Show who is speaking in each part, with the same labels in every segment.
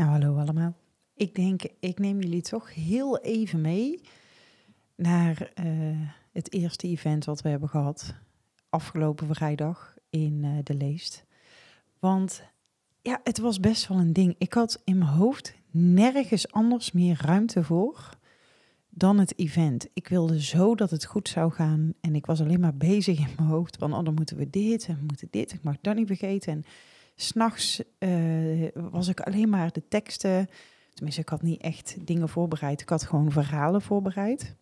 Speaker 1: Nou, hallo allemaal. Ik denk, ik neem jullie toch heel even mee naar eh, het eerste event wat we hebben gehad afgelopen vrijdag in uh, de Leest. Want ja, het was best wel een ding. Ik had in mijn hoofd nergens anders meer ruimte voor dan het event. Ik wilde zo dat het goed zou gaan en ik was alleen maar bezig in mijn hoofd van, oh dan moeten we dit en we moeten dit, ik mag dat niet vergeten. En S'nachts uh, was ik alleen maar de teksten. Tenminste, ik had niet echt dingen voorbereid. Ik had gewoon verhalen voorbereid.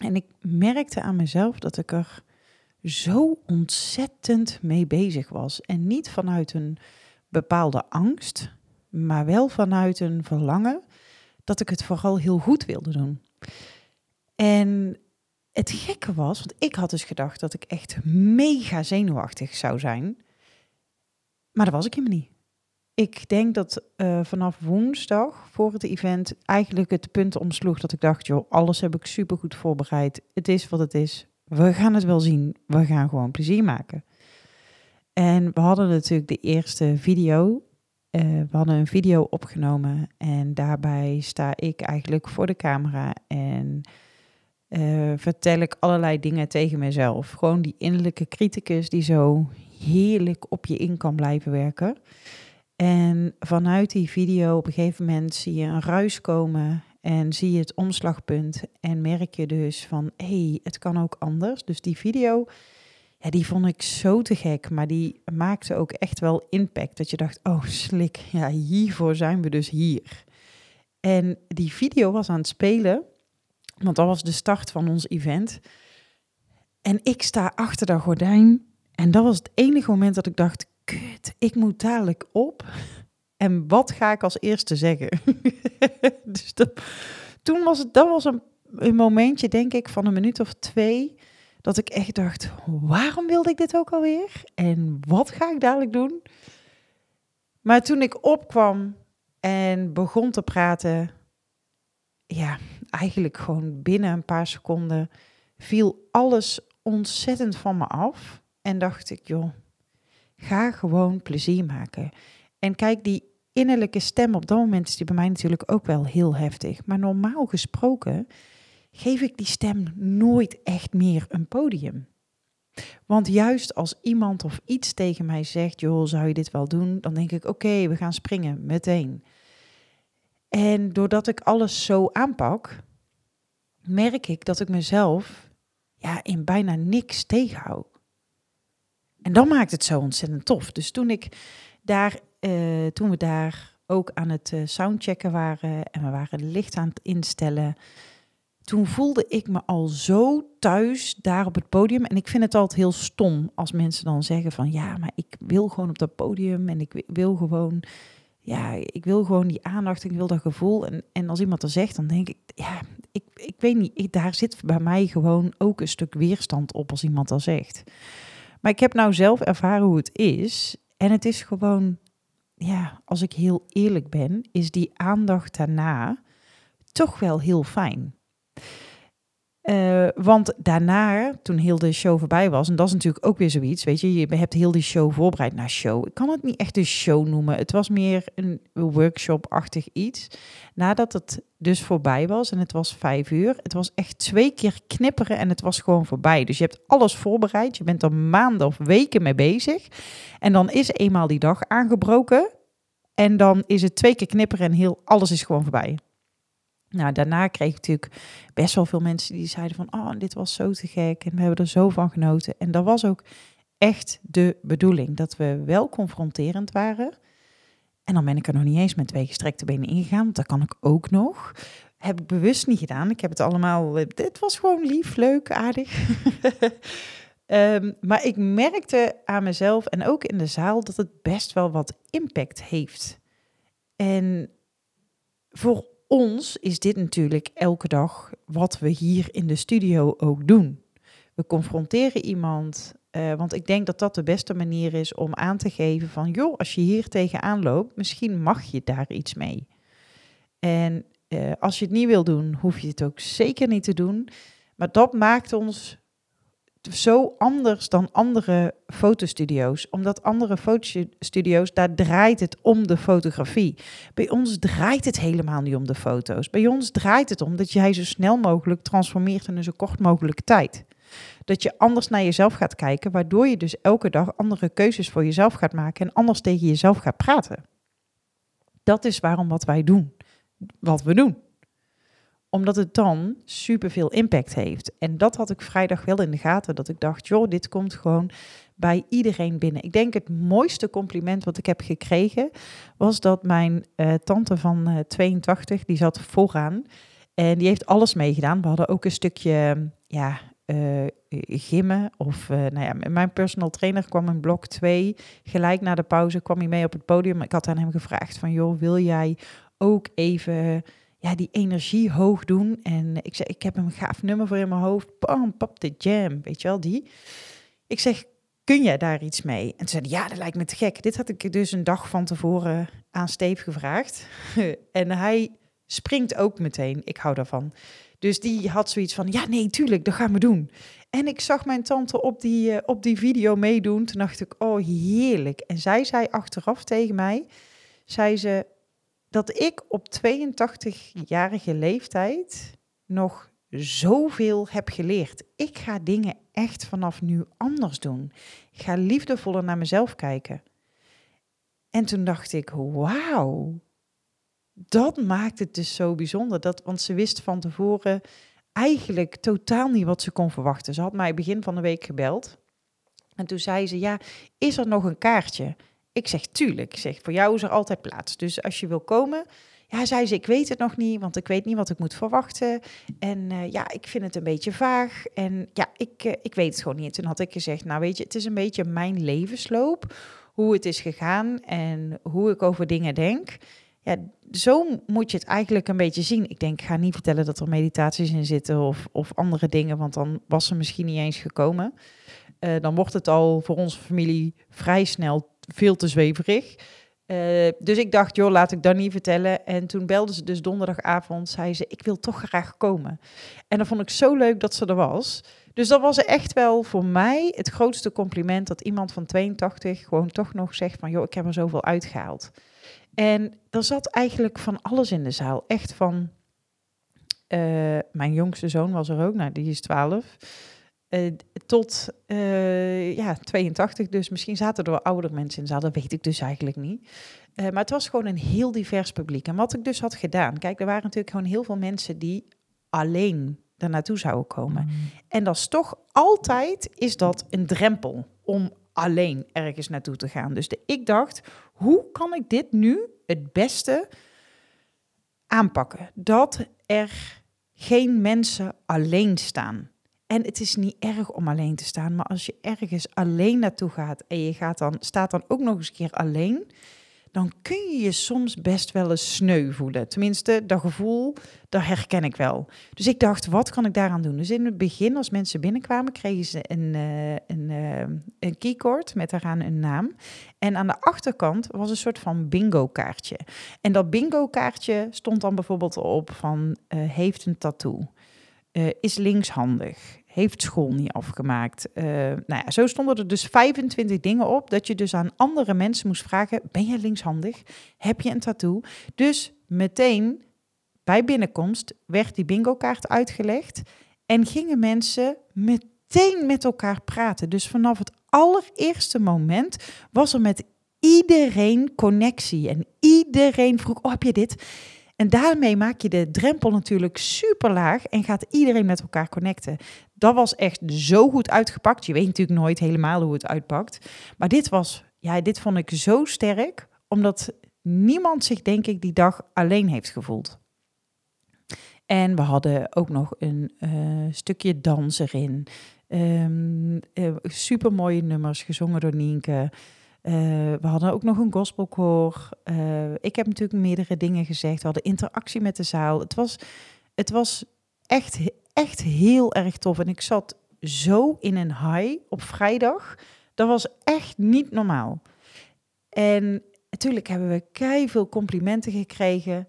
Speaker 1: En ik merkte aan mezelf dat ik er zo ontzettend mee bezig was. En niet vanuit een bepaalde angst, maar wel vanuit een verlangen dat ik het vooral heel goed wilde doen. En het gekke was, want ik had dus gedacht dat ik echt mega zenuwachtig zou zijn. Maar dat was ik helemaal niet. Ik denk dat uh, vanaf woensdag voor het event eigenlijk het punt omsloeg dat ik dacht, joh, alles heb ik supergoed voorbereid. Het is wat het is. We gaan het wel zien. We gaan gewoon plezier maken. En we hadden natuurlijk de eerste video. Uh, we hadden een video opgenomen en daarbij sta ik eigenlijk voor de camera en uh, vertel ik allerlei dingen tegen mezelf. Gewoon die innerlijke criticus die zo heerlijk op je in kan blijven werken. En vanuit die video op een gegeven moment zie je een ruis komen en zie je het omslagpunt en merk je dus van hé, hey, het kan ook anders. Dus die video, ja, die vond ik zo te gek, maar die maakte ook echt wel impact. Dat je dacht, oh slik, ja, hiervoor zijn we dus hier. En die video was aan het spelen, want dat was de start van ons event. En ik sta achter dat gordijn en dat was het enige moment dat ik dacht, kut, ik moet dadelijk op. En wat ga ik als eerste zeggen? dus dat, toen was het, dat was een, een momentje, denk ik, van een minuut of twee, dat ik echt dacht, waarom wilde ik dit ook alweer? En wat ga ik dadelijk doen? Maar toen ik opkwam en begon te praten, ja, eigenlijk gewoon binnen een paar seconden viel alles ontzettend van me af. En dacht ik, joh, ga gewoon plezier maken. En kijk, die innerlijke stem op dat moment is die bij mij natuurlijk ook wel heel heftig. Maar normaal gesproken geef ik die stem nooit echt meer een podium. Want juist als iemand of iets tegen mij zegt, joh, zou je dit wel doen? Dan denk ik, oké, we gaan springen, meteen. En doordat ik alles zo aanpak, merk ik dat ik mezelf ja, in bijna niks tegenhoud. En dan maakt het zo ontzettend tof. Dus toen ik daar, uh, toen we daar ook aan het uh, soundchecken waren en we waren de licht aan het instellen, toen voelde ik me al zo thuis daar op het podium. En ik vind het altijd heel stom als mensen dan zeggen van ja, maar ik wil gewoon op dat podium en ik wil gewoon, ja, ik wil gewoon die aandacht, ik wil dat gevoel. En, en als iemand dat zegt, dan denk ik, ja, ik, ik weet niet, daar zit bij mij gewoon ook een stuk weerstand op als iemand dat zegt. Maar ik heb nou zelf ervaren hoe het is. En het is gewoon, ja, als ik heel eerlijk ben, is die aandacht daarna toch wel heel fijn. Uh, want daarna, toen heel de show voorbij was, en dat is natuurlijk ook weer zoiets, weet je, je hebt heel die show voorbereid naar show. Ik kan het niet echt een show noemen. Het was meer een workshop-achtig iets. Nadat het dus voorbij was en het was vijf uur, het was echt twee keer knipperen en het was gewoon voorbij. Dus je hebt alles voorbereid, je bent er maanden of weken mee bezig. En dan is eenmaal die dag aangebroken en dan is het twee keer knipperen en heel alles is gewoon voorbij. Nou, daarna kreeg ik natuurlijk best wel veel mensen die zeiden van, oh, dit was zo te gek en we hebben er zo van genoten. En dat was ook echt de bedoeling, dat we wel confronterend waren. En dan ben ik er nog niet eens met twee gestrekte benen ingegaan, dat kan ik ook nog. Heb ik bewust niet gedaan. Ik heb het allemaal, dit was gewoon lief, leuk, aardig. um, maar ik merkte aan mezelf en ook in de zaal dat het best wel wat impact heeft. En voor ons is dit natuurlijk elke dag wat we hier in de studio ook doen. We confronteren iemand, uh, want ik denk dat dat de beste manier is om aan te geven van, joh, als je hier tegenaan loopt, misschien mag je daar iets mee. En uh, als je het niet wil doen, hoef je het ook zeker niet te doen. Maar dat maakt ons zo anders dan andere fotostudio's. Omdat andere fotostudio's, daar draait het om de fotografie. Bij ons draait het helemaal niet om de foto's. Bij ons draait het om dat jij zo snel mogelijk transformeert in een zo kort mogelijke tijd. Dat je anders naar jezelf gaat kijken, waardoor je dus elke dag andere keuzes voor jezelf gaat maken en anders tegen jezelf gaat praten. Dat is waarom wat wij doen, wat we doen omdat het dan superveel impact heeft. En dat had ik vrijdag wel in de gaten. Dat ik dacht, joh, dit komt gewoon bij iedereen binnen. Ik denk het mooiste compliment wat ik heb gekregen... was dat mijn uh, tante van uh, eh, 82, die zat vooraan... En die heeft alles meegedaan. We hadden ook een stukje ja, uh, gimmen. Of nou ja, mijn personal trainer kwam in blok 2. Gelijk na de pauze kwam hij mee op het podium. Ik had aan hem gevraagd van, joh, wil jij ook even ja, die energie hoog doen. En ik zeg, ik heb een gaaf nummer voor in mijn hoofd. Pam, pap de jam, weet je wel, die. Ik zeg, kun jij daar iets mee? En toen zei ja, dat lijkt me te gek. Dit had ik dus een dag van tevoren aan Steve gevraagd. en hij springt ook meteen. Ik hou daarvan. Dus die had zoiets van, ja, nee, tuurlijk, dat gaan we doen. En ik zag mijn tante op die, uh, op die video meedoen. Toen dacht ik, oh, heerlijk. En zij zei achteraf tegen mij, zei ze, dat ik op 82-jarige leeftijd nog zoveel heb geleerd. Ik ga dingen echt vanaf nu anders doen. Ik ga liefdevoller naar mezelf kijken. En toen dacht ik, wauw, dat maakt het dus zo bijzonder. Dat, want ze wist van tevoren eigenlijk totaal niet wat ze kon verwachten. Ze had mij begin van de week gebeld. En toen zei ze, ja, is er nog een kaartje? Ik zeg, tuurlijk. Ik zeg, voor jou is er altijd plaats. Dus als je wil komen... Ja, zei ze, ik weet het nog niet, want ik weet niet wat ik moet verwachten. En uh, ja, ik vind het een beetje vaag. En ja, ik, uh, ik weet het gewoon niet. Toen had ik gezegd, nou weet je, het is een beetje mijn levensloop. Hoe het is gegaan en hoe ik over dingen denk. Ja, zo moet je het eigenlijk een beetje zien. Ik denk, ik ga niet vertellen dat er meditaties in zitten of, of andere dingen, want dan was ze misschien niet eens gekomen. Uh, dan wordt het al voor onze familie vrij snel veel te zweverig. Uh, dus ik dacht, joh, laat ik dat niet vertellen. En toen belde ze dus donderdagavond, zei ze, ik wil toch graag komen. En dat vond ik zo leuk dat ze er was. Dus dat was echt wel voor mij het grootste compliment dat iemand van 82 gewoon toch nog zegt van, joh, ik heb er zoveel uitgehaald. En er zat eigenlijk van alles in de zaal. Echt van, uh, mijn jongste zoon was er ook, nou die is 12. Uh, tot uh, ja, 82, dus misschien zaten er wel oudere mensen in de zaal, dat weet ik dus eigenlijk niet. Uh, maar het was gewoon een heel divers publiek. En wat ik dus had gedaan, kijk, er waren natuurlijk gewoon heel veel mensen die alleen daar naartoe zouden komen. Mm. En dat is toch altijd, is dat een drempel om alleen ergens naartoe te gaan. Dus de, ik dacht, hoe kan ik dit nu het beste aanpakken? Dat er geen mensen alleen staan. En het is niet erg om alleen te staan, maar als je ergens alleen naartoe gaat en je gaat dan, staat dan ook nog eens een keer alleen, dan kun je je soms best wel eens sneu voelen. Tenminste, dat gevoel, dat herken ik wel. Dus ik dacht, wat kan ik daaraan doen? Dus in het begin, als mensen binnenkwamen, kregen ze een, uh, een, uh, een keycord met daaraan een naam. En aan de achterkant was een soort van bingo-kaartje. En dat bingo-kaartje stond dan bijvoorbeeld op van, uh, heeft een tattoo. Is linkshandig, heeft school niet afgemaakt. Uh, nou ja, zo stonden er dus 25 dingen op dat je dus aan andere mensen moest vragen: ben je linkshandig? Heb je een tattoo? Dus meteen bij binnenkomst werd die bingo kaart uitgelegd en gingen mensen meteen met elkaar praten. Dus vanaf het allereerste moment was er met iedereen connectie en iedereen vroeg: oh, heb je dit? En daarmee maak je de drempel natuurlijk super laag en gaat iedereen met elkaar connecten. Dat was echt zo goed uitgepakt. Je weet natuurlijk nooit helemaal hoe het uitpakt. Maar dit was, ja, dit vond ik zo sterk, omdat niemand zich, denk ik, die dag alleen heeft gevoeld. En we hadden ook nog een uh, stukje dans erin. Um, uh, super mooie nummers, gezongen door Nienke. Uh, we hadden ook nog een gospelkoor. Uh, ik heb natuurlijk meerdere dingen gezegd. We hadden interactie met de zaal. Het was, het was echt, echt heel erg tof. En ik zat zo in een high op vrijdag. Dat was echt niet normaal. En natuurlijk hebben we kei veel complimenten gekregen.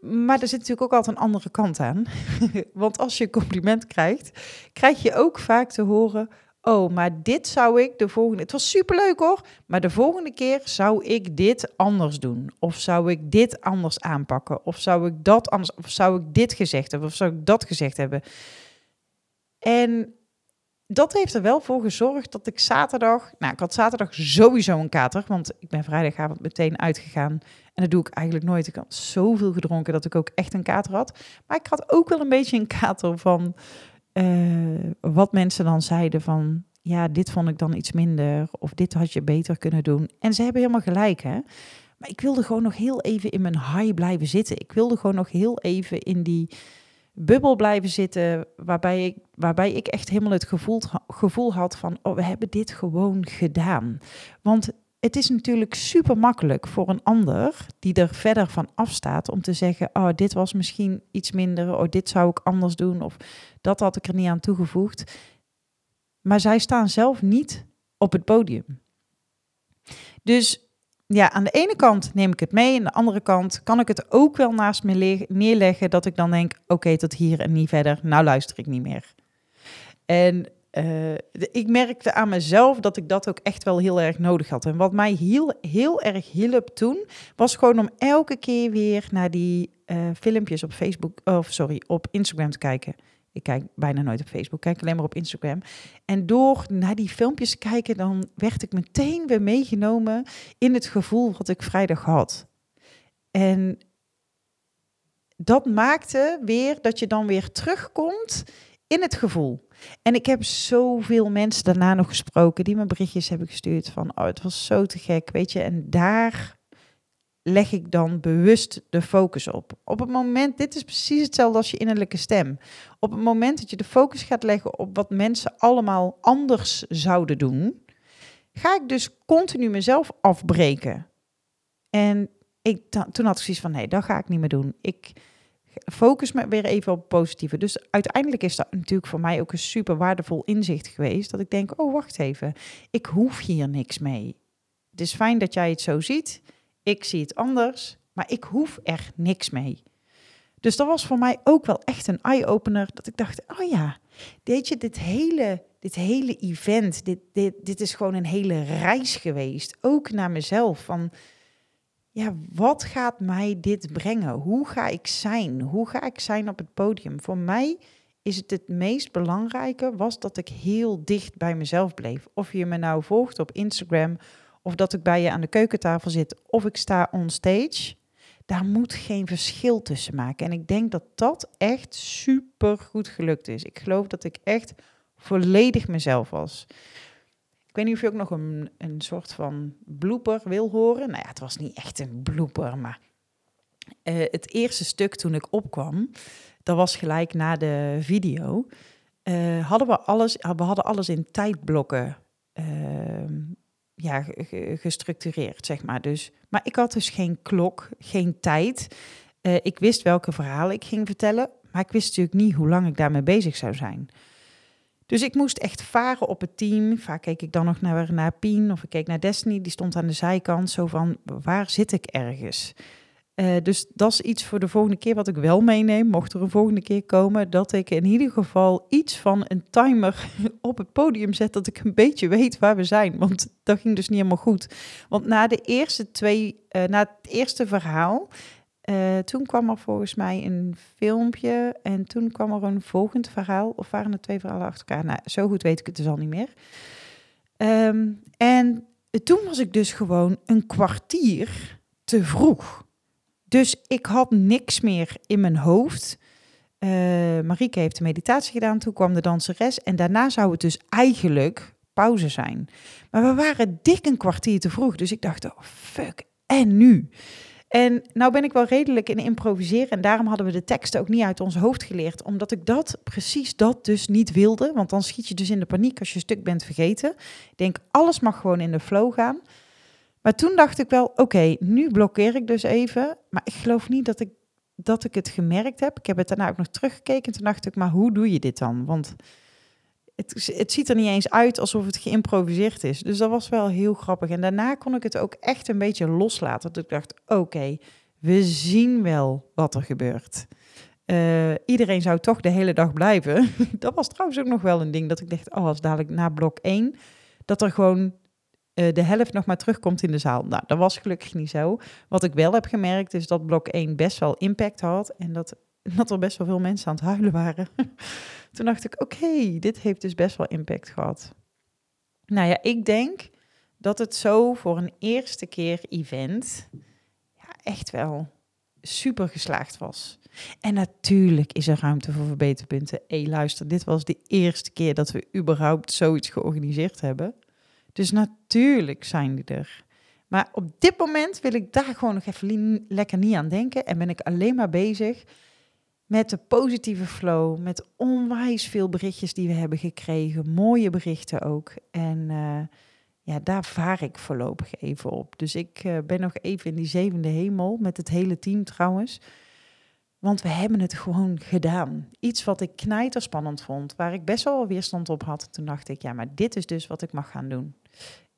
Speaker 1: Maar er zit natuurlijk ook altijd een andere kant aan. Want als je een compliment krijgt, krijg je ook vaak te horen: Oh, maar dit zou ik de volgende. Het was superleuk hoor, maar de volgende keer zou ik dit anders doen. Of zou ik dit anders aanpakken? Of zou ik dat anders. Of zou ik dit gezegd hebben? Of zou ik dat gezegd hebben? En dat heeft er wel voor gezorgd dat ik zaterdag. Nou, ik had zaterdag sowieso een kater, want ik ben vrijdagavond meteen uitgegaan. En dat doe ik eigenlijk nooit. Ik had zoveel gedronken dat ik ook echt een kater had. Maar ik had ook wel een beetje een kater van uh, wat mensen dan zeiden van, ja, dit vond ik dan iets minder of dit had je beter kunnen doen. En ze hebben helemaal gelijk, hè. Maar ik wilde gewoon nog heel even in mijn high blijven zitten. Ik wilde gewoon nog heel even in die bubbel blijven zitten, waarbij ik, waarbij ik echt helemaal het gevoel, gevoel had van, oh, we hebben dit gewoon gedaan. Want het is natuurlijk super makkelijk voor een ander die er verder van afstaat om te zeggen: Oh, dit was misschien iets minder, oh, dit zou ik anders doen, of dat had ik er niet aan toegevoegd. Maar zij staan zelf niet op het podium. Dus ja, aan de ene kant neem ik het mee, aan de andere kant kan ik het ook wel naast me neerleggen dat ik dan denk: Oké, tot hier en niet verder, nou luister ik niet meer. En uh, ik merkte aan mezelf dat ik dat ook echt wel heel erg nodig had. En wat mij heel, heel erg hielp toen, was gewoon om elke keer weer naar die uh, filmpjes op Facebook, of sorry, op Instagram te kijken. Ik kijk bijna nooit op Facebook, kijk alleen maar op Instagram. En door naar die filmpjes te kijken, dan werd ik meteen weer meegenomen in het gevoel wat ik vrijdag had. En dat maakte weer dat je dan weer terugkomt in het gevoel. En ik heb zoveel mensen daarna nog gesproken die me berichtjes hebben gestuurd van, oh, het was zo te gek, weet je. En daar leg ik dan bewust de focus op. Op het moment, dit is precies hetzelfde als je innerlijke stem. Op het moment dat je de focus gaat leggen op wat mensen allemaal anders zouden doen, ga ik dus continu mezelf afbreken. En ik, toen had ik zoiets van, nee, dat ga ik niet meer doen. Ik focus me weer even op positieve. Dus uiteindelijk is dat natuurlijk voor mij ook een super waardevol inzicht geweest. Dat ik denk, oh wacht even, ik hoef hier niks mee. Het is fijn dat jij het zo ziet. Ik zie het anders, maar ik hoef er niks mee. Dus dat was voor mij ook wel echt een eye-opener. Dat ik dacht, oh ja, weet je, dit hele, dit hele event, dit, dit, dit is gewoon een hele reis geweest. Ook naar mezelf. Van ja, wat gaat mij dit brengen? Hoe ga ik zijn? Hoe ga ik zijn op het podium? Voor mij is het het meest belangrijke was dat ik heel dicht bij mezelf bleef. Of je me nou volgt op Instagram, of dat ik bij je aan de keukentafel zit, of ik sta on stage. Daar moet geen verschil tussen maken. En ik denk dat dat echt super goed gelukt is. Ik geloof dat ik echt volledig mezelf was weet niet of je ook nog een, een soort van blooper wil horen. Nou ja, het was niet echt een blooper, maar uh, het eerste stuk toen ik opkwam, dat was gelijk na de video, uh, hadden we alles, we hadden alles in tijdblokken uh, ja, gestructureerd, zeg maar. Dus, maar ik had dus geen klok, geen tijd. Uh, ik wist welke verhalen ik ging vertellen, maar ik wist natuurlijk niet hoe lang ik daarmee bezig zou zijn. Dus ik moest echt varen op het team. Vaak keek ik dan nog naar, naar Pien of ik keek naar Destiny. Die stond aan de zijkant zo van, waar zit ik ergens? Uh, dus dat is iets voor de volgende keer wat ik wel meeneem, mocht er een volgende keer komen, dat ik in ieder geval iets van een timer op het podium zet, dat ik een beetje weet waar we zijn. Want dat ging dus niet helemaal goed. Want na de eerste twee, uh, na het eerste verhaal, uh, toen kwam er volgens mij een filmpje en toen kwam er een volgend verhaal. Of waren er twee verhalen achter elkaar? Nou, zo goed weet ik het dus al niet meer. Um, en toen was ik dus gewoon een kwartier te vroeg. Dus ik had niks meer in mijn hoofd. Uh, Marieke heeft de meditatie gedaan, toen kwam de danseres. En daarna zou het dus eigenlijk pauze zijn. Maar we waren dik een kwartier te vroeg. Dus ik dacht, oh fuck, en nu? En nou ben ik wel redelijk in improviseren en daarom hadden we de teksten ook niet uit ons hoofd geleerd, omdat ik dat, precies dat dus niet wilde, want dan schiet je dus in de paniek als je een stuk bent vergeten. Ik denk, alles mag gewoon in de flow gaan. Maar toen dacht ik wel, oké, nu blokkeer ik dus even, maar ik geloof niet dat ik, dat ik het gemerkt heb. Ik heb het daarna ook nog teruggekeken en toen dacht ik, maar hoe doe je dit dan? Want het, het ziet er niet eens uit alsof het geïmproviseerd is. Dus dat was wel heel grappig. En daarna kon ik het ook echt een beetje loslaten. Dat ik dacht, oké, We zien wel wat er gebeurt. Uh, iedereen zou toch de hele dag blijven. dat was trouwens ook nog wel een ding dat ik dacht, oh, als dadelijk na blok 1, dat er gewoon uh, de helft nog maar terugkomt in de zaal. Nou, dat was gelukkig niet zo. Wat ik wel heb gemerkt is dat blok 1 best wel impact had en dat, dat er best wel veel mensen aan het huilen waren. Toen dacht ik, oké, dit heeft dus best wel impact gehad. Nou ja, ik denk dat het zo voor een eerste keer event ja, echt wel super geslaagd was. En natuurlijk is er ruimte voor verbeterpunten. Hé, luister, dit was de eerste keer dat we überhaupt zoiets georganiseerd hebben. Dus natuurlijk zijn die er. Maar op dit moment wil ik daar gewoon nog even lekker niet aan denken. En ben ik alleen maar bezig met de positieve flow, met onwijs veel berichtjes die we hebben gekregen, mooie berichten ook. En uh, ja, daar vaar ik voorlopig even op. Dus ik uh, ben nog even in die zevende hemel met het hele team trouwens. Want we hebben het gewoon gedaan. Iets wat ik knijterspannend vond, waar ik best wel weerstand op had. Toen dacht ik, ja, maar dit is dus wat ik mag gaan doen.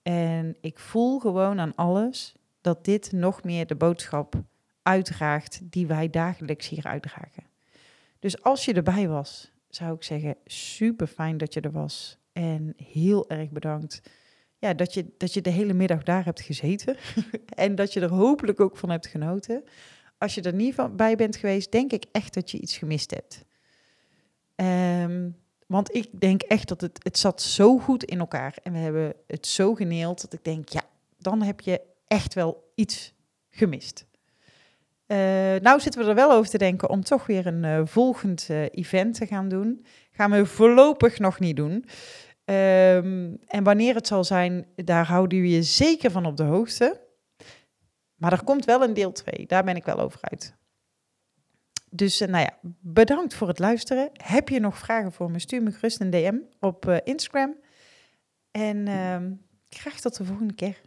Speaker 1: En ik voel gewoon aan alles dat dit nog meer de boodschap uitdraagt die wij dagelijks hier uitdragen. Dus als je erbij was, zou ik zeggen, super fijn dat je er was. En heel erg bedankt ja, dat, je, dat je de hele middag daar hebt gezeten. en dat je er hopelijk ook van hebt genoten. Als je er niet van bij bent geweest, denk ik echt dat je iets gemist hebt. Um, want ik denk echt dat het, het zat zo goed in elkaar. En we hebben het zo geneeld dat ik denk, ja, dan heb je echt wel iets gemist. Uh, nou zitten we er wel over te denken om toch weer een uh, volgend uh, event te gaan doen. Gaan we voorlopig nog niet doen. Um, en wanneer het zal zijn, daar houden we je zeker van op de hoogte. Maar er komt wel een deel 2, daar ben ik wel over uit. Dus nou ja, bedankt voor het luisteren. Heb je nog vragen voor me? Stuur me gerust een DM op Instagram. En uh, graag tot de volgende keer.